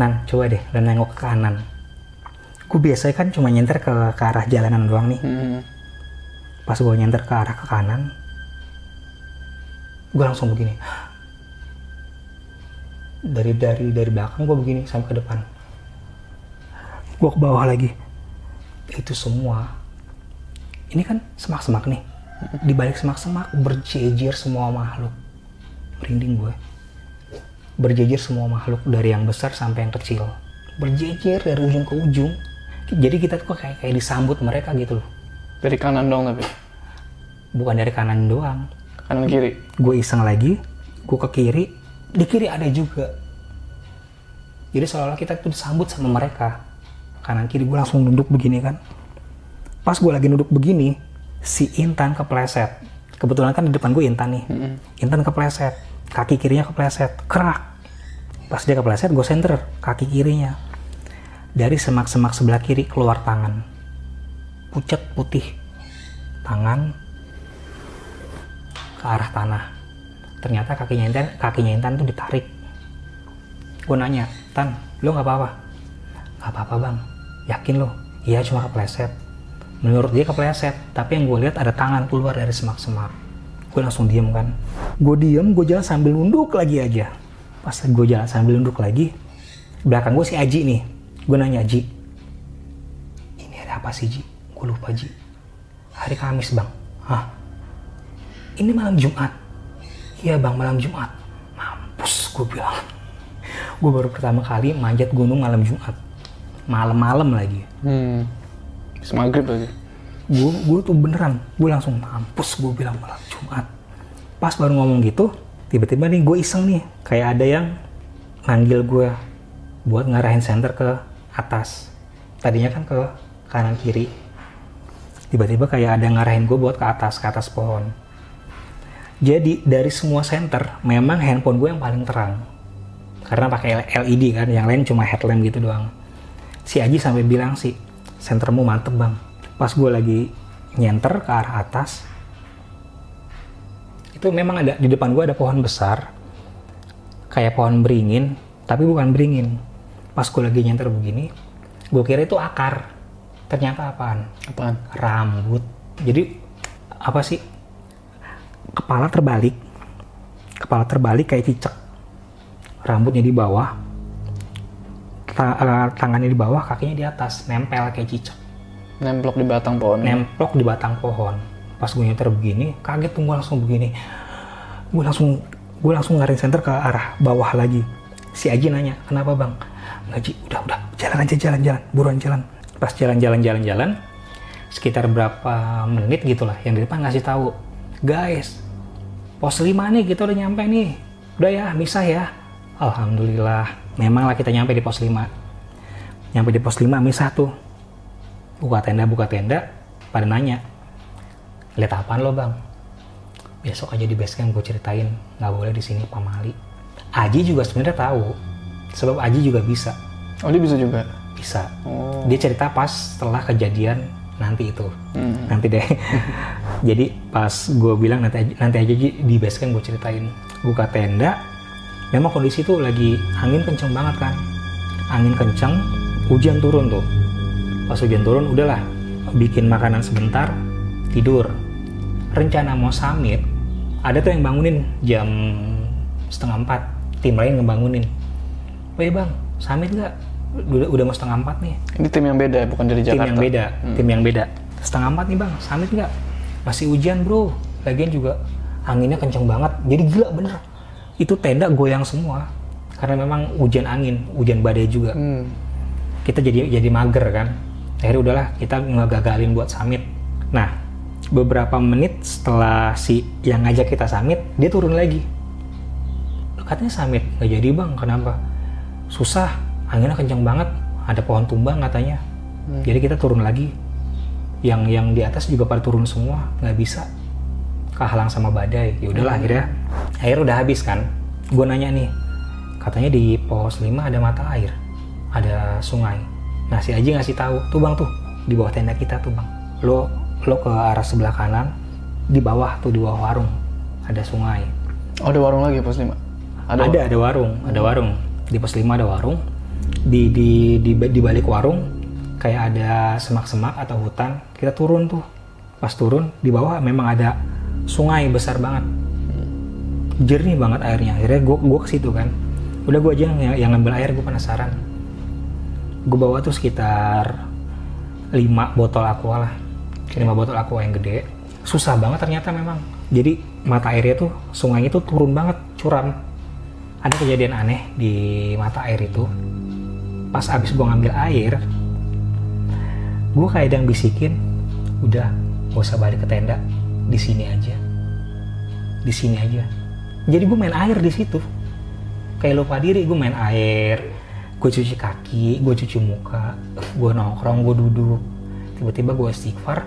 [SPEAKER 1] nan coba deh dan nengok ke kanan. Gue biasanya kan cuma nyenter ke, ke arah jalanan doang nih.
[SPEAKER 3] Mhm.
[SPEAKER 1] pas gue nyenter ke arah ke kanan gue langsung begini. Dari dari dari belakang gue begini sampai ke depan gue ke bawah lagi. Itu semua. Ini kan semak-semak nih. Di balik semak-semak berjejer semua makhluk. Merinding gue. Berjejer semua makhluk dari yang besar sampai yang kecil. Berjejer dari ujung ke ujung. Jadi kita tuh kayak kayak disambut mereka gitu loh.
[SPEAKER 3] Dari kanan dong tapi.
[SPEAKER 1] bukan dari kanan doang.
[SPEAKER 3] Kanan kiri.
[SPEAKER 1] gue iseng lagi gue ke kiri. Di kiri ada juga. Jadi seolah-olah kita tuh disambut sama mereka kanan kiri gue langsung duduk begini kan. Pas gue lagi duduk begini si Intan kepleset. Kebetulan kan di depan gue Intan nih. Intan kepleset kaki kirinya kepleset kerak. Pas dia kepleset gue center kaki kirinya. Dari semak-semak sebelah kiri keluar tangan. Pucat putih. Tangan ke arah tanah. Ternyata kakinya Intan kakinya Intan tuh ditarik. Gue nanya Tan lo nggak apa-apa? Nggak apa-apa bang yakin lo iya cuma kepleset. Menurut dia kepleset tapi yang gue lihat ada tangan keluar dari semak-semak. Gue langsung diem kan. Gue diem gue jalan sambil nunduk lagi aja. Pas gue jalan sambil nunduk lagi belakang gue si Aji nih. Gue nanya Aji ini ada apa sih Ji? Gue lupa Ji. Hari Kamis bang. Hah? Ini malam Jumat. Iya bang malam Jumat. Mampus gue bilang. Gue baru pertama kali manjat gunung malam Jumat malam-malam lagi.
[SPEAKER 3] Hmm. Maghrib lagi.
[SPEAKER 1] gue gue tuh beneran gue langsung mampus gue bilang malam Jumat. Pas baru ngomong gitu tiba-tiba nih gue iseng nih kayak ada yang manggil gue buat ngarahin center ke atas. Tadinya kan ke kanan kiri. Tiba-tiba kayak ada yang ngarahin gue buat ke atas ke atas pohon. Jadi dari semua center memang handphone gue yang paling terang. Karena pakai LED kan yang lain cuma headlamp gitu doang si Aji sampai bilang sih sentermu mantep bang. Pas gue lagi nyenter ke arah atas itu memang ada di depan gue ada pohon besar kayak pohon beringin tapi bukan beringin. Pas gue lagi nyenter begini gue kira itu akar. Ternyata apaan?
[SPEAKER 3] Apaan?
[SPEAKER 1] rambut. Jadi apa sih? Kepala terbalik. Kepala terbalik kayak cicak. Rambutnya di bawah ta- eh, tangannya di bawah kakinya di atas. Nempel kayak cicak.
[SPEAKER 3] Nemplok di batang pohon.
[SPEAKER 1] nemplok di batang pohon. Pas gue nyetir begini kaget tuh gue langsung begini. Gue langsung gue langsung ngarin center ke arah bawah lagi. Si Aji nanya kenapa bang? Nggak Ji. Udah udah. Jalan aja jalan jalan. Buruan jalan. Pas jalan jalan jalan jalan sekitar berapa menit gitulah yang di depan ngasih tahu guys pos 5 nih kita udah nyampe nih. Udah ya misah ya. Alhamdulillah memang lah kita nyampe di pos 5 nyampe di pos 5 misah tuh buka tenda buka tenda pada nanya lihat apaan lo bang? Besok aja di base camp gue ceritain. Nggak boleh di sini pamali Aji juga sebenarnya tahu sebab Aji juga bisa.
[SPEAKER 3] Oh dia bisa juga.
[SPEAKER 1] bisa.
[SPEAKER 3] Oh.
[SPEAKER 1] dia cerita pas setelah kejadian nanti itu.
[SPEAKER 3] Hmm.
[SPEAKER 1] nanti deh. Jadi pas gue bilang nanti aja, nanti aja di base camp gue ceritain. Buka tenda memang kondisi tuh lagi angin kenceng banget kan? Angin kenceng hujan turun tuh. Pas hujan turun udahlah bikin makanan sebentar tidur. Rencana mau summit ada tuh yang bangunin jam setengah empat. Tim lain ngebangunin. Oh iya bang summit nggak? Udah, udah mau setengah empat nih.
[SPEAKER 3] Ini tim yang beda, bukan dari
[SPEAKER 1] tim
[SPEAKER 3] Jakarta.
[SPEAKER 1] yang beda tim yang beda. Setengah empat nih bang summit nggak? Masih hujan bro. Lagian juga anginnya kenceng banget jadi gila bener itu tenda goyang semua. Karena memang hujan angin hujan badai juga.
[SPEAKER 3] Hmm.
[SPEAKER 1] kita jadi jadi mager kan. Akhirnya udahlah kita ngegagalin buat summit. Nah beberapa menit setelah si yang ngajak kita summit dia turun lagi. "Loh, katanya summit nggak jadi bang. Kenapa? Susah. Anginnya kenceng banget. Ada pohon tumbang katanya. Jadi kita turun lagi. Yang yang di atas juga pada turun semua. Nggak bisa kehalang sama badai. Ya udahlah akhirnya air udah habis kan. Gue nanya nih katanya di pos 5 ada mata air ada sungai. Nah si Aji ngasih tahu tuh bang tuh di bawah tenda kita tuh bang. Lo lo ke arah sebelah kanan di bawah tuh di bawah warung ada sungai.
[SPEAKER 3] Oh ada warung lagi pos 5?
[SPEAKER 1] ada ada, warung? ada warung di pos 5 ada warung. Di di di, di balik warung kayak ada semak-semak atau hutan kita turun tuh. Pas turun di bawah memang ada sungai besar banget. Jernih banget airnya. Akhirnya gue gue ke situ kan. Udah gue aja yang, yang ngambil air gue penasaran. Gue bawa tuh sekitar 5 botol aqua lah. 5 botol aqua yang gede. Susah banget ternyata memang. Jadi mata airnya tuh sungainya tuh turun banget curam. Ada kejadian aneh di mata air itu. Pas abis gue ngambil air gue kayak ada yang bisikin udah gak usah balik ke tenda di sini aja. Di sini aja. Jadi gue main air di situ. Kayak lupa diri gue main air gue cuci kaki gue cuci muka gue nongkrong gue duduk. Tiba-tiba gue istighfar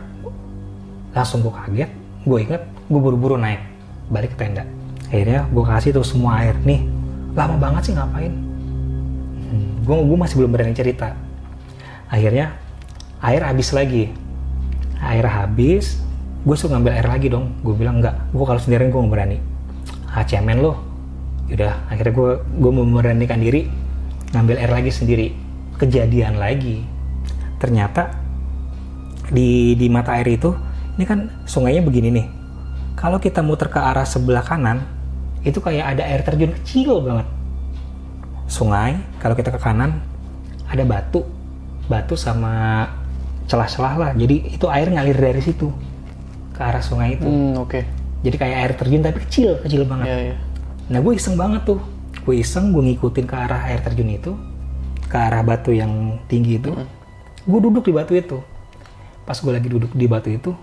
[SPEAKER 1] langsung gue kaget gue inget gue buru-buru naik balik ke tenda. Akhirnya gue kasih tuh semua air. Nih lama banget sih ngapain? Gue gue masih belum berani cerita. Akhirnya air habis lagi. Air habis gue suruh ngambil air lagi dong. Gue bilang enggak gue kalau sendirian gue nggak berani. Ah cemen lo. Yaudah, akhirnya gue gue memberanikan diri ngambil air lagi sendiri. Kejadian lagi. Ternyata di di mata air itu ini kan sungainya begini nih. Kalau kita muter ke arah sebelah kanan itu kayak ada air terjun kecil banget. Sungai kalau kita ke kanan ada batu. Batu sama celah-celah lah. Jadi itu air ngalir dari situ ke arah sungai itu
[SPEAKER 3] Hmm, oke.
[SPEAKER 1] jadi kayak air terjun tapi kecil kecil banget
[SPEAKER 3] Iya, iya.
[SPEAKER 1] Nah gue iseng banget tuh. Gue iseng, gue ngikutin ke arah air terjun itu. Ke arah batu yang tinggi itu. Gue duduk di batu itu. Pas gue lagi duduk di batu itu,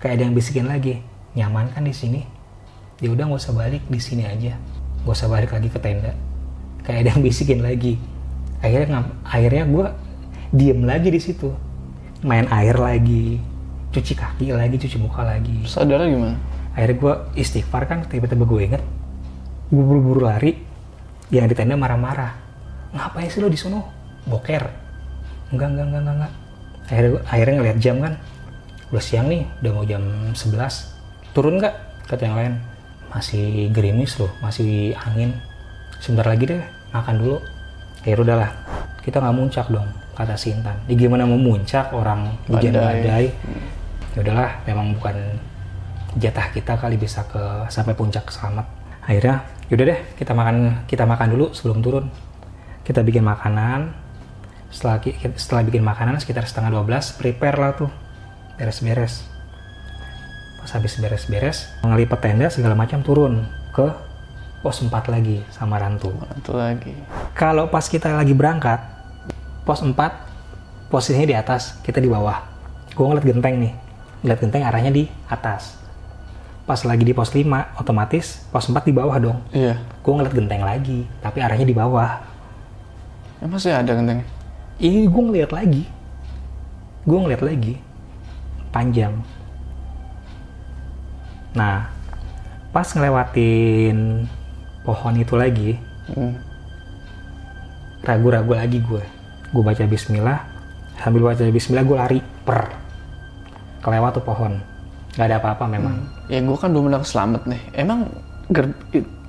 [SPEAKER 1] kayak ada yang bisikin lagi. Nyaman kan di sini? Ya udah nggak usah balik di sini aja. Gak usah balik lagi ke tenda. Kayak ada yang bisikin lagi. Akhirnya akhirnya gue diem lagi di situ. Main air lagi. Cuci kaki lagi, cuci muka lagi.
[SPEAKER 3] Sadarnya gimana?
[SPEAKER 1] akhirnya gue istighfar kan tiba-tiba gue inget gue buru-buru lari yang di tenda marah-marah. Ngapain sih lo di sono? Boker. Enggak enggak enggak enggak, enggak. akhirnya gua- akhirnya ngeliat jam kan. Udah siang nih udah mau jam 11 turun nggak? Kata yang lain. Masih gerimis loh masih angin. Sebentar lagi deh makan dulu. Akhirnya udahlah kita nggak muncak dong kata Sintan ya gimana mau muncak orang hujan
[SPEAKER 3] Badai.
[SPEAKER 1] badai ya udahlah memang bukan jatah kita kali bisa ke sampai puncak selamat. Akhirnya yaudah deh kita makan kita makan dulu sebelum turun. Kita bikin makanan setelah setelah bikin makanan sekitar setengah 12 prepare lah tuh. Beres-beres. Pas habis beres-beres ngelipat tenda segala macam turun ke pos 4 lagi sama Rantu.
[SPEAKER 3] Itu lagi.
[SPEAKER 1] kalau pas kita lagi berangkat pos 4 posisinya di atas kita di bawah. Gue ngeliat genteng nih ngeliat genteng arahnya di atas pas lagi di pos 5 otomatis pos 4 di bawah dong
[SPEAKER 3] Iya.
[SPEAKER 1] gue ngeliat genteng lagi tapi arahnya di bawah
[SPEAKER 3] Ya masih ada genteng.
[SPEAKER 1] Ih, gue ngeliat lagi. Gue ngeliat lagi. Panjang. Nah, pas ngelewatin pohon itu lagi,
[SPEAKER 3] Hmm.
[SPEAKER 1] ragu-ragu lagi gue. Gue baca bismillah, sambil baca bismillah gue lari, per. Kelewat tuh pohon. Gak ada apa-apa memang.
[SPEAKER 3] Ya gue kan belum pernah selamat nih. Emang ger-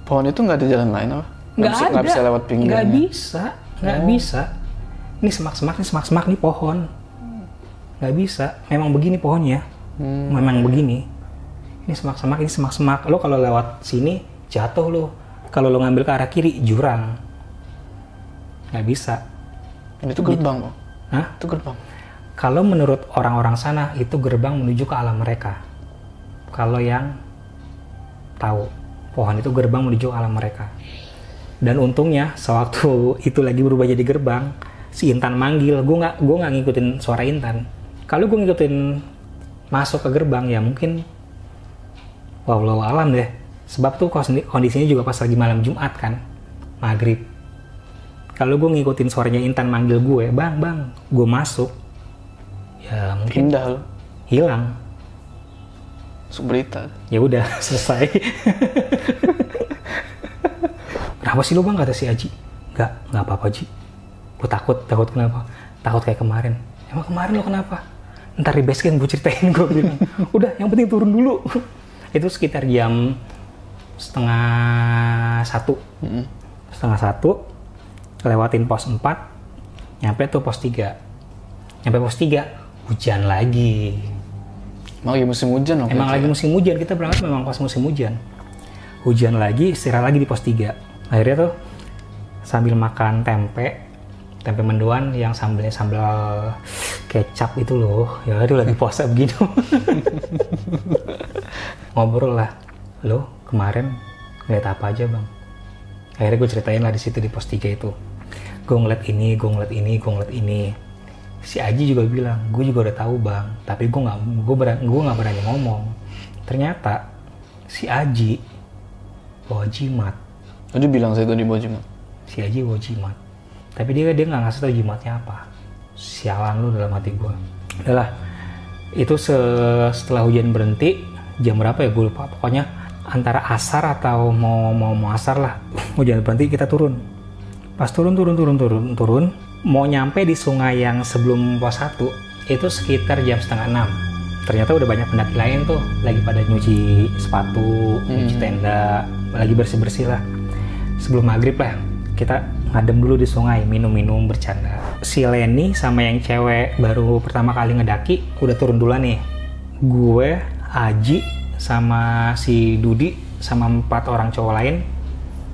[SPEAKER 3] pohon itu nggak ada jalan lain apa?
[SPEAKER 1] Nggak
[SPEAKER 3] bisa,
[SPEAKER 1] ada.
[SPEAKER 3] nggak bisa lewat pinggirnya.
[SPEAKER 1] Nggak bisa. Nggak bisa. Ini semak-semak, ini semak-semak, ini pohon. Nggak bisa. Memang begini pohonnya.
[SPEAKER 3] Hmm.
[SPEAKER 1] Memang begini. Ini semak-semak, ini semak-semak. Lo kalau lewat sini, jatuh lo. Kalau lo ngambil ke arah kiri, jurang. Nggak bisa.
[SPEAKER 3] Dan itu gerbang kok.
[SPEAKER 1] Hah?
[SPEAKER 3] Itu gerbang.
[SPEAKER 1] Kalau menurut orang-orang sana, itu gerbang menuju ke alam mereka. Kalau yang tahu, pohon itu gerbang menuju alam mereka. Dan untungnya, sewaktu itu lagi berubah jadi gerbang, si Intan manggil. Gue nggak, gue nggak ngikutin suara Intan. Kalau gue ngikutin masuk ke gerbang, ya mungkin wow alam deh. Sebab tuh kondi- kondisinya juga pas lagi malam Jumat kan, maghrib. Kalau gue ngikutin suaranya Intan manggil gue, bang, bang, gue masuk, ya mungkin
[SPEAKER 3] Pindah lo.
[SPEAKER 1] hilang.
[SPEAKER 3] Masuk berita.
[SPEAKER 1] Ya udah selesai. Kenapa sih lu bang kata si Aji? Enggak, nggak apa-apa Ji. Gue takut, takut kenapa? Takut kayak kemarin. Emang kemarin lo kenapa? Ntar di base camp gue ceritain gue bilang. Udah, yang penting turun dulu. Itu sekitar jam setengah satu. Setengah satu, lewatin pos 4, nyampe tuh pos 3. Nyampe pos 3, hujan lagi.
[SPEAKER 3] Emang lagi musim hujan loh.
[SPEAKER 1] Emang lagi musim hujan, kita berangkat memang pas musim hujan. Hujan lagi, istirahat lagi di pos 3. Akhirnya tuh sambil makan tempe, tempe mendoan yang sambelnya sambal kecap itu loh. Ya aduh lagi puasa begini. Ngobrol lah. Lo kemarin ngeliat apa aja bang? Akhirnya gue ceritain lah di situ di pos 3 itu. Gue ngeliat ini, gue ngeliat ini, gue ngeliat ini si Aji juga bilang, gue juga udah tahu bang, tapi gue nggak gue berani gue nggak berani ngomong. Ternyata si Aji bawa jimat,
[SPEAKER 3] Tadi bilang saya tadi baju jimat.
[SPEAKER 1] si Aji bawa jimat. Tapi dia dia nggak ngasih tau jimatnya apa. Sialan lu dalam hati gue. Udahlah, itu se- setelah hujan berhenti jam berapa ya gue lupa. Pokoknya antara asar atau mau mau mau asar lah hujan berhenti kita turun. Pas turun turun turun turun turun mau nyampe di sungai yang sebelum pos 1 itu sekitar jam setengah enam ternyata udah banyak pendaki lain tuh lagi pada nyuci sepatu, nyuci tenda, lagi bersih-bersih lah. Sebelum maghrib lah, kita ngadem dulu di sungai, minum-minum, bercanda. Si Lenny sama yang cewek baru pertama kali ngedaki udah turun duluan nih. Gue, Aji, sama si Dudi, sama empat orang cowok lain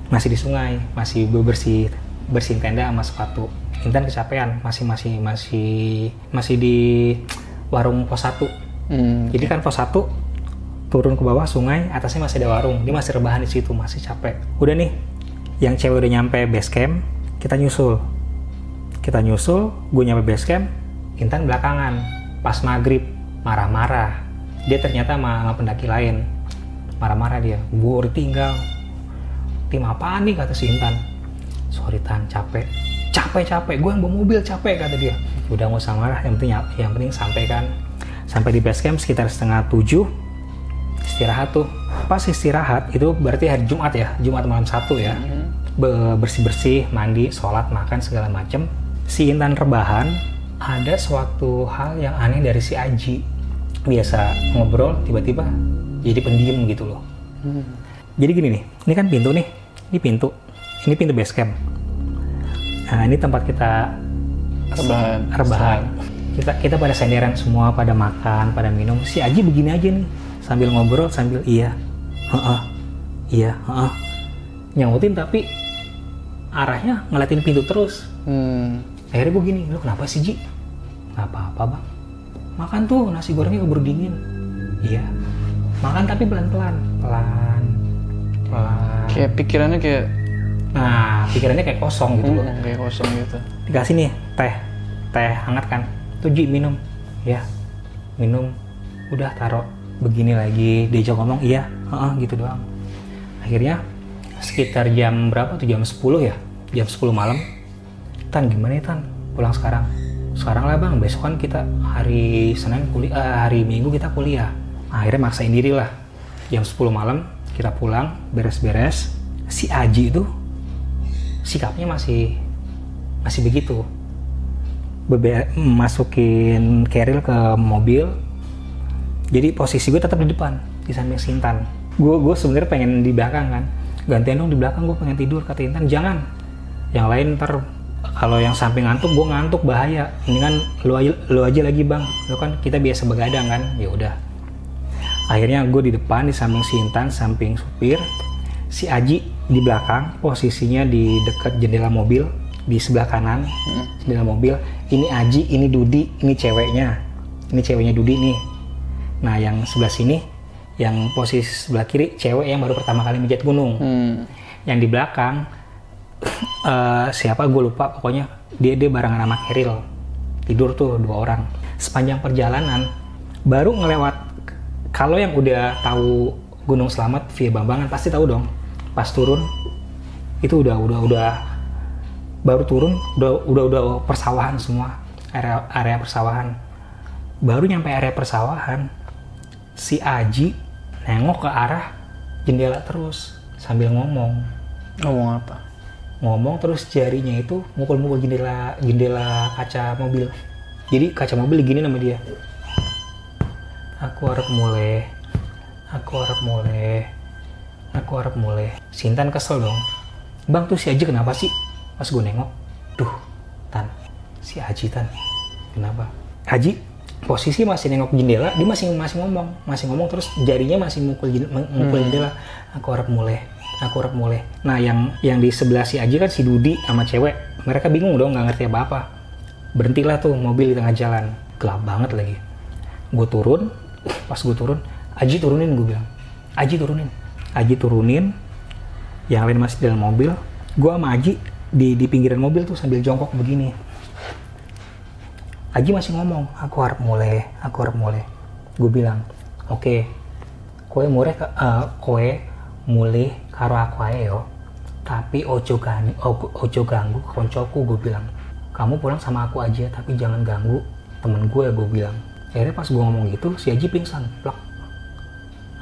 [SPEAKER 1] masih di sungai, masih bersih bersihin tenda sama sepatu. Intan kecapean, masih masih masih masih di warung pos 1
[SPEAKER 3] Hmm.
[SPEAKER 1] jadi kan pos 1 turun ke bawah sungai, atasnya masih ada warung. Dia masih rebahan di situ, masih capek. Udah nih, yang cewek udah nyampe base camp, kita nyusul. Kita nyusul, gue nyampe base camp, Intan belakangan. Pas maghrib, marah-marah. Dia ternyata sama, pendaki lain. Marah-marah dia. Gue udah tinggal. Tim apaan nih kata si Intan. Sorry Tan, capek. Capek-capek, gue yang bawa mobil capek kata dia. Udah nggak usah marah, yang penting yang penting sampai kan. Sampai di base camp sekitar setengah tujuh istirahat tuh. Pas istirahat itu berarti hari Jumat ya Jumat malam satu ya. Bersih bersih mandi sholat makan segala macem. Si Intan rebahan ada suatu hal yang aneh dari si Aji. Biasa ngobrol tiba-tiba jadi pendiam gitu loh. Jadi gini nih ini kan pintu nih ini pintu ini pintu base camp nah ini tempat kita
[SPEAKER 3] Rebahan.
[SPEAKER 1] rebahan. Kita kita pada senderan semua pada makan pada minum. Si Aji begini aja nih sambil ngobrol sambil iya heeh iya heeh. Nyautin tapi arahnya ngeliatin pintu terus.
[SPEAKER 3] Hmm.
[SPEAKER 1] akhirnya gue gini lu kenapa sih Ji? Nggak apa-apa bang. Makan tuh nasi gorengnya keburu dingin. Iya. Makan tapi pelan-pelan. Pelan. Pelan.
[SPEAKER 3] Kayak pikirannya kayak
[SPEAKER 1] nah pikirannya kayak kosong gitu loh.
[SPEAKER 3] Hmm, kayak kosong gitu.
[SPEAKER 1] dikasih nih teh. Teh hangat kan? Tuh Ji minum. Ya minum. Udah taruh begini lagi. Diajak ngomong iya. Heeh, gitu doang. Akhirnya sekitar jam berapa tuh? Jam 10 ya? Jam 10 malam. Tan gimana ya Tan? Pulang sekarang. Sekarang lah bang. Besok kan kita hari Senin kuliah eh, hari Minggu kita kuliah. Akhirnya maksain diri lah. Jam 10 malam kita pulang beres-beres. Si Aji itu sikapnya masih masih begitu. Bebe- masukin keril ke mobil jadi posisi gue tetap di depan di samping si Intan. Gue gue sebenarnya pengen di belakang kan. Gantian dong di belakang gue pengen tidur kata Intan. Jangan. Yang lain ntar kalau yang samping ngantuk gue ngantuk bahaya. Mendingan lu aja lu aja lagi bang. Lu kan kita biasa begadang kan? Ya udah. Akhirnya gue di depan di samping si Intan samping supir si Aji di belakang posisinya di dekat jendela mobil di sebelah kanan jendela mobil. Ini Aji ini Dudi ini ceweknya. Ini ceweknya Dudi nih. Nah yang sebelah sini yang posisi sebelah kiri cewek yang baru pertama kali menjat gunung.
[SPEAKER 3] Hmm.
[SPEAKER 1] yang di belakang eh, siapa? Gue lupa. Pokoknya dia dia barengan sama Keril tidur tuh dua orang. Sepanjang perjalanan baru ngelewat kalau yang udah tahu Gunung Selamat via Bambangan pasti tahu dong pas turun itu udah udah udah baru turun udah udah udah persawahan semua area area persawahan. Baru nyampe area persawahan si Aji nengok ke arah jendela terus sambil ngomong.
[SPEAKER 3] Ngomong apa?
[SPEAKER 1] ngomong terus jarinya itu mukul-mukul jendela jendela kaca mobil. Jadi kaca mobil gini nama dia. Aku harap mulai aku harap mulai aku harap mulai. Sintan kesel dong. Bang tuh si Aji kenapa sih? Pas gue nengok duh Tan. Si Aji Tan. Kenapa? Aji posisi masih nengok jendela dia masih masih ngomong. Masih ngomong terus jarinya masih mukul mukul jendela. Aku harap mulai. Aku harap mulai. Nah yang yang di sebelah si Aji kan si Dudi sama cewek. Mereka bingung dong nggak ngerti apa apa berhentilah tuh mobil di tengah jalan. Gelap banget lagi. Gue turun pas gue turun Aji turunin gue bilang. Aji turunin Aji turunin yang lain masih di dalam mobil. Gue sama Aji di di pinggiran mobil tuh sambil jongkok begini. Aji masih ngomong aku harap mulai aku harap mulai gue bilang oke kowe mulai eh, kowe mulai karo aku ae yo tapi ojo gani ojo ganggu koncoku gue bilang. Kamu pulang sama aku aja tapi jangan ganggu temen gue gue bilang. Akhirnya pas gue ngomong gitu si Aji pingsan plak.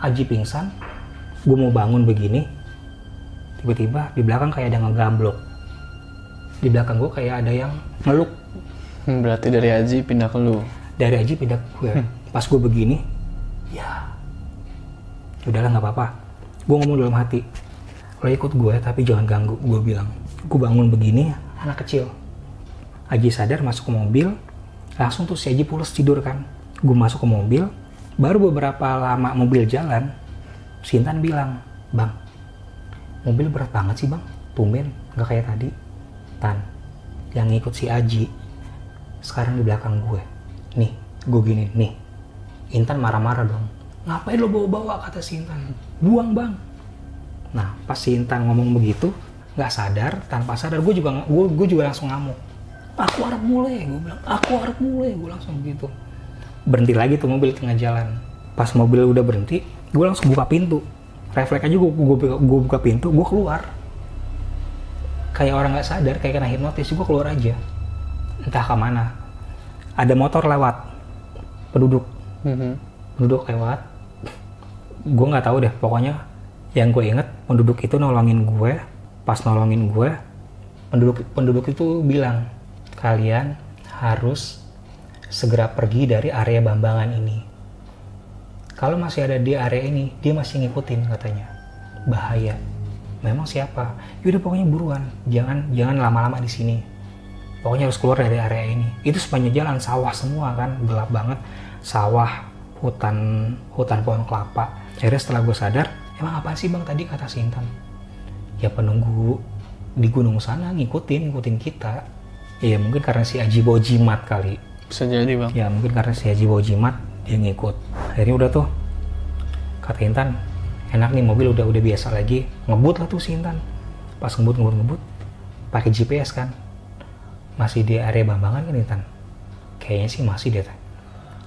[SPEAKER 1] Aji pingsan gue mau bangun begini tiba-tiba di belakang kayak ada ngegamblok. Di belakang gue kayak ada yang meluk
[SPEAKER 3] Hmm, berarti dari Haji pindah ke lu.
[SPEAKER 1] dari Aji pindah ke gue pas gue begini ya udahlah nggak apa-apa. Gue ngomong dalam hati lo ikut gue tapi jangan ganggu. Gue bilang gue bangun begini anak kecil. Aji sadar masuk ke mobil langsung tuh si Aji pulas tidur kan. Gue masuk ke mobil baru beberapa lama mobil jalan si Intan bilang bang mobil berat banget sih bang. Tumben nggak kayak tadi. Tan yang ngikut si Aji sekarang di belakang gue. Nih gue gini nih. Intan marah-marah dong. Ngapain lo bawa-bawa? kata si Intan. Buang bang. Nah pas si Intan ngomong begitu nggak sadar tanpa sadar gue juga gue, gue juga langsung ngamuk. Aku harap mulai gue bilang. Aku harap mulai gue langsung begitu berhenti lagi tuh mobil tengah jalan. Pas mobil udah berhenti gue langsung buka pintu. Refleks aja gue, gue, gue buka pintu gue keluar. Kayak orang nggak sadar kayak kena hipnotis gue keluar aja. Entah ke mana. Ada motor lewat. Penduduk.
[SPEAKER 3] Mhm.
[SPEAKER 1] penduduk lewat. Gue nggak tahu deh pokoknya yang gue inget penduduk itu nolongin gue pas nolongin gue penduduk penduduk itu bilang kalian harus segera pergi dari area Bambangan ini kalau masih ada di area ini dia masih ngikutin katanya. Bahaya. Memang siapa? Yaudah pokoknya buruan. Jangan jangan lama-lama di sini. Pokoknya harus keluar dari area ini. Itu sepanjang jalan sawah semua kan? Gelap banget. Sawah hutan hutan pohon kelapa. Akhirnya setelah gue sadar emang apa sih bang? Tadi kata Sintan ya penunggu di gunung sana ngikutin ngikutin kita. Ya mungkin karena si Aji bawa jimat kali.
[SPEAKER 3] Bisa jadi bang.
[SPEAKER 1] ya mungkin karena si Haji bawa jimat dia ngikut akhirnya udah tuh kata Intan enak nih mobil udah udah biasa lagi ngebut lah tuh si Intan. Pas ngebut ngebut ngebut pakai GPS kan. Masih di area Bambangan kan Intan? Kayaknya sih masih deh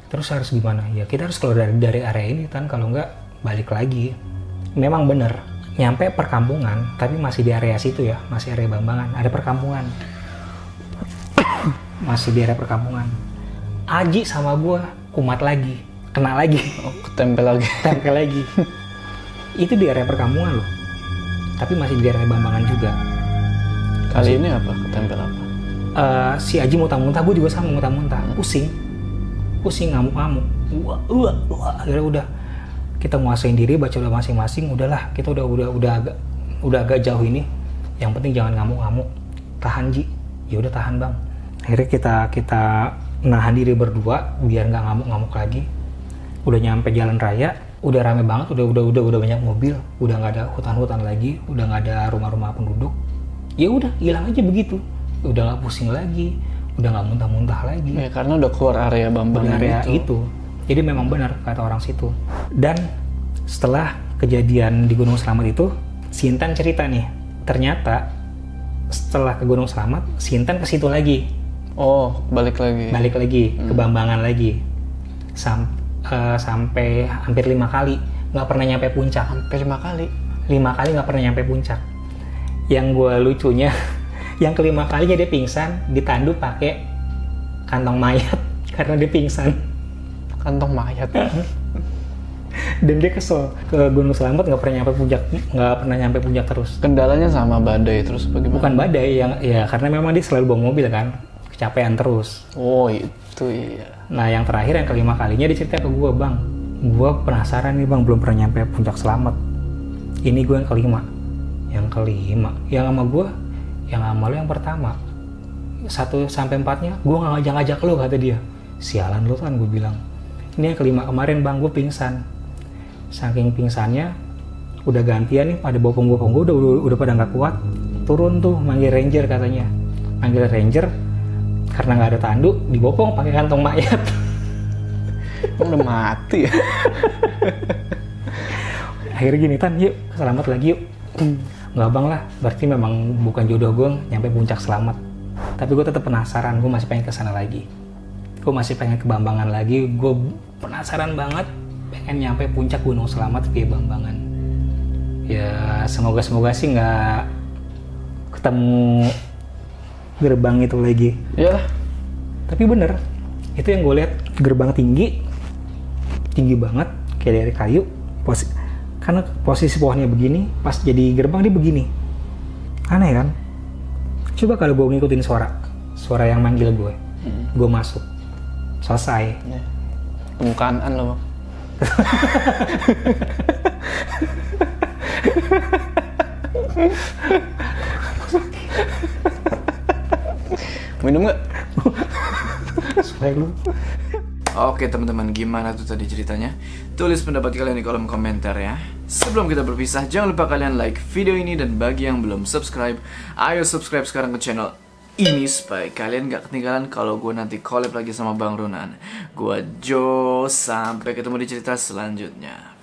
[SPEAKER 1] terus harus gimana? Ya kita harus keluar dari dari area ini Tan kalau nggak balik lagi. Memang bener nyampe perkampungan tapi masih di area situ ya masih area Bambangan ada perkampungan. Masih di area perkampungan. Aji sama gua kumat lagi kena lagi.
[SPEAKER 3] Oh, ketempel lagi.
[SPEAKER 1] tempel lagi. Itu di area perkampungan loh. Tapi masih di area Bambangan juga.
[SPEAKER 3] Kali ini apa? Ketempel apa?
[SPEAKER 1] Eh, si Aji muntah-muntah gue juga sama muntah-muntah. Pusing. Pusing ngamuk-ngamuk. Wah wah wah. Akhirnya udah kita nguasain diri baca doa masing-masing. Udahlah kita udah udah udah agak udah agak jauh ini. Yang penting jangan ngamuk-ngamuk. Tahan Ji. Ya udah tahan bang. Akhirnya kita kita nahan diri berdua biar nggak ngamuk-ngamuk lagi udah nyampe jalan raya udah rame banget udah udah udah udah banyak mobil udah nggak ada hutan-hutan lagi udah nggak ada rumah-rumah penduduk ya udah hilang aja begitu udah nggak pusing lagi udah nggak muntah-muntah lagi
[SPEAKER 3] Ya karena udah keluar area Bambang
[SPEAKER 1] Benar ya
[SPEAKER 3] itu.
[SPEAKER 1] itu. Jadi memang benar kata orang situ. Dan setelah kejadian di Gunung Selamat itu, Sintan cerita nih, ternyata setelah ke Gunung Selamat, Sintan ke situ lagi,
[SPEAKER 3] Oh, balik lagi.
[SPEAKER 1] balik lagi ke Bambangan lagi, Sam- eh, sampai hampir lima kali, nggak pernah nyampe puncak.
[SPEAKER 3] Hampir lima kali.
[SPEAKER 1] Lima kali nggak pernah nyampe puncak. Yang gue lucunya, yang kelima kalinya dia pingsan, ditandu pakai kantong mayat karena dia pingsan.
[SPEAKER 3] Kantong mayat.
[SPEAKER 1] dan dia kesel ke Gunung Selamat nggak pernah nyampe puncak nggak pernah nyampe puncak terus
[SPEAKER 3] Kendalanya sama badai terus bagaimana?
[SPEAKER 1] bukan badai yang ya karena memang dia selalu bawa mobil kan kecapean terus
[SPEAKER 3] Oh, itu iya.
[SPEAKER 1] Nah yang terakhir yang kelima kalinya dia cerita ke gue bang. Gue penasaran nih bang belum pernah nyampe puncak selamat ini gue yang kelima. Yang kelima. Yang sama gue yang sama lo yang pertama. Satu sampai empatnya gue nggak ngajak ngajak lo kata dia. Sialan lo kan gue bilang. Ini yang kelima kemarin bang gue pingsan. Saking pingsannya udah gantian nih pada bopong bopong gue udah udah pada nggak kuat. Turun tuh manggil ranger katanya. Manggil ranger karena nggak ada tandu dibopong pakai kantong mayat.
[SPEAKER 3] Udah mati ya.
[SPEAKER 1] akhirnya gini tan yuk selamat lagi yuk. Nggak bang lah berarti memang bukan jodoh gue nyampe puncak selamat. Tapi gue tetap penasaran gue masih pengen ke sana lagi. Gue masih pengen ke Bambangan lagi. Gue penasaran banget pengen nyampe puncak gunung selamat via Bambangan. Ya semoga semoga sih nggak ketemu gerbang itu lagi.
[SPEAKER 3] Iyalah.
[SPEAKER 1] tapi bener itu yang gue lihat gerbang tinggi tinggi banget kayak dari kayu. Posi karena posisi pohonnya begini pas jadi gerbang dia begini. Aneh kan? Coba kalau gue ngikutin suara suara yang manggil gue gue masuk. Selesai.
[SPEAKER 3] Ya. Temu kanan lo. bang. Minum nggak?
[SPEAKER 1] Supaya lu.
[SPEAKER 2] Oke teman-teman, gimana tuh tadi ceritanya? Tulis pendapat kalian di kolom komentar ya. Sebelum kita berpisah, jangan lupa kalian like video ini dan bagi yang belum subscribe, ayo subscribe sekarang ke channel ini supaya kalian gak ketinggalan kalau gue nanti collab lagi sama Bang Ronan. Gue Jo, sampai ketemu di cerita selanjutnya.